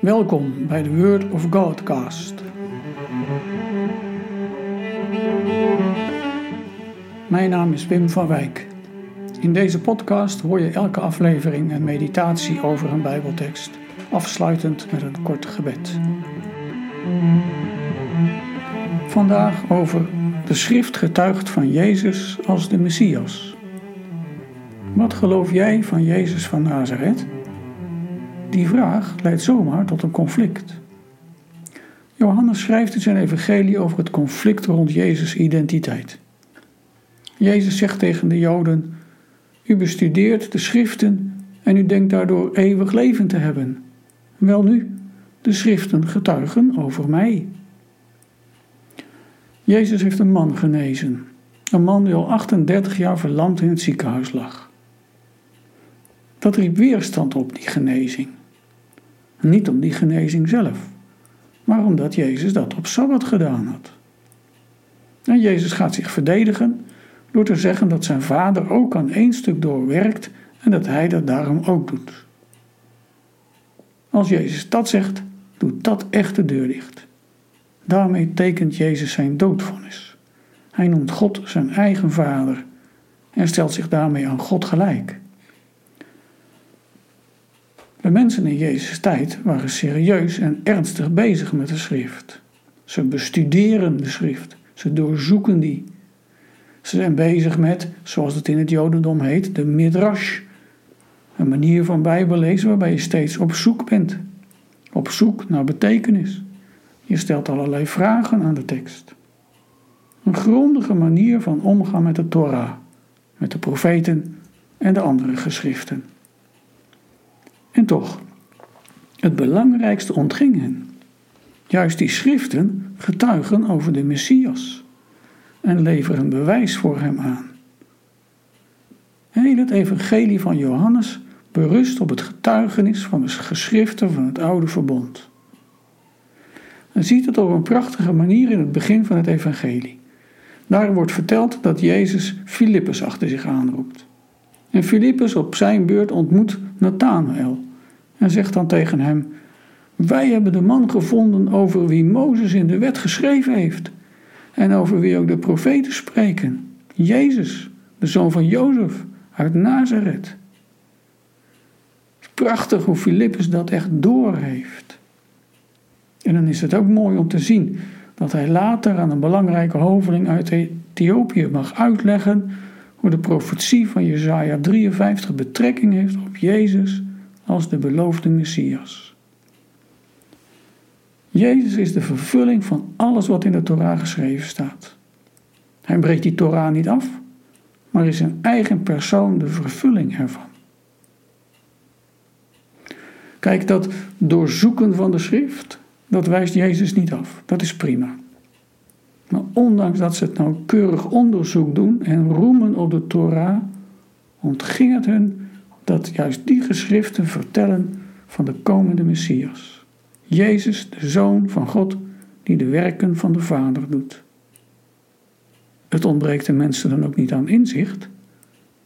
Welkom bij de Word of Godcast. Mijn naam is Wim van Wijk. In deze podcast hoor je elke aflevering een meditatie over een Bijbeltekst, afsluitend met een kort gebed. Vandaag over de schrift getuigt van Jezus als de Messias. Wat geloof jij van Jezus van Nazareth? Die vraag leidt zomaar tot een conflict. Johannes schrijft in zijn evangelie over het conflict rond Jezus' identiteit. Jezus zegt tegen de Joden: U bestudeert de schriften en u denkt daardoor eeuwig leven te hebben. Welnu, de schriften getuigen over mij. Jezus heeft een man genezen, een man die al 38 jaar verlamd in het ziekenhuis lag. Dat riep weerstand op, die genezing. Niet om die genezing zelf, maar omdat Jezus dat op Sabbat gedaan had. En Jezus gaat zich verdedigen door te zeggen dat zijn vader ook aan één stuk doorwerkt en dat hij dat daarom ook doet. Als Jezus dat zegt, doet dat echt de deur dicht. Daarmee tekent Jezus zijn doodvonnis. Hij noemt God zijn eigen vader en stelt zich daarmee aan God gelijk. De mensen in Jezus' tijd waren serieus en ernstig bezig met de schrift. Ze bestuderen de schrift, ze doorzoeken die. Ze zijn bezig met, zoals het in het Jodendom heet, de midrash. Een manier van Bijbellezen waarbij je steeds op zoek bent. Op zoek naar betekenis. Je stelt allerlei vragen aan de tekst. Een grondige manier van omgaan met de Torah, met de profeten en de andere geschriften. En toch, het belangrijkste ontging hen. Juist die schriften getuigen over de Messias en leveren bewijs voor hem aan. Heel het evangelie van Johannes berust op het getuigenis van de geschriften van het oude verbond. Men ziet het op een prachtige manier in het begin van het evangelie. Daar wordt verteld dat Jezus Filippus achter zich aanroept. En Filippus op zijn beurt ontmoet Nathanael en zegt dan tegen hem: Wij hebben de man gevonden over wie Mozes in de wet geschreven heeft en over wie ook de profeten spreken. Jezus, de zoon van Jozef uit Nazareth. Prachtig hoe Filippus dat echt doorheeft. En dan is het ook mooi om te zien dat hij later aan een belangrijke hoveling uit Ethiopië mag uitleggen hoe de profetie van Jesaja 53 betrekking heeft op Jezus als de beloofde Messias. Jezus is de vervulling van alles wat in de Torah geschreven staat. Hij breekt die Torah niet af, maar is in eigen persoon de vervulling ervan. Kijk, dat doorzoeken van de schrift, dat wijst Jezus niet af. Dat is prima. Maar ondanks dat ze het nauwkeurig onderzoek doen en roemen op de Torah, ontging het hun dat juist die geschriften vertellen van de komende Messias. Jezus, de Zoon van God, die de werken van de Vader doet. Het ontbreekt de mensen dan ook niet aan inzicht.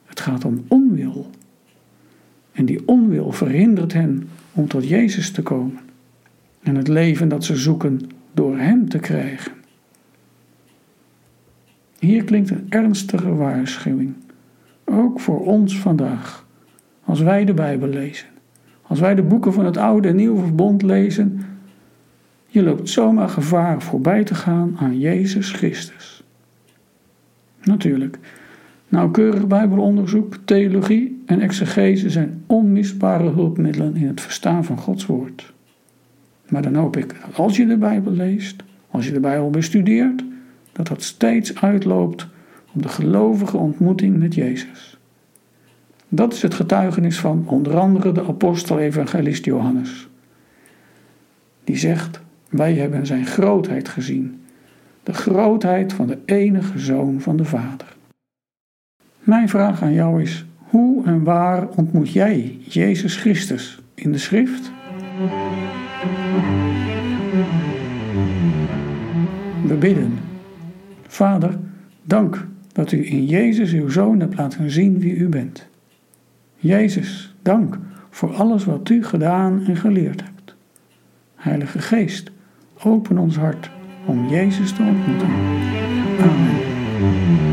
Het gaat om onwil. En die onwil verhindert hen om tot Jezus te komen en het leven dat ze zoeken door Hem te krijgen. Hier klinkt een ernstige waarschuwing, ook voor ons vandaag. Als wij de Bijbel lezen, als wij de boeken van het Oude en Nieuwe Verbond lezen, je loopt zomaar gevaar voorbij te gaan aan Jezus Christus. Natuurlijk, nauwkeurig Bijbelonderzoek, theologie en exegese zijn onmisbare hulpmiddelen in het verstaan van Gods Woord. Maar dan hoop ik als je de Bijbel leest, als je de Bijbel bestudeert, dat dat steeds uitloopt op de gelovige ontmoeting met Jezus. Dat is het getuigenis van onder andere de apostel-evangelist Johannes. Die zegt: Wij hebben zijn grootheid gezien, de grootheid van de enige zoon van de Vader. Mijn vraag aan jou is: hoe en waar ontmoet jij Jezus Christus in de schrift? We bidden. Vader, dank dat u in Jezus uw zoon hebt laten zien wie u bent. Jezus, dank voor alles wat u gedaan en geleerd hebt. Heilige Geest, open ons hart om Jezus te ontmoeten. Amen.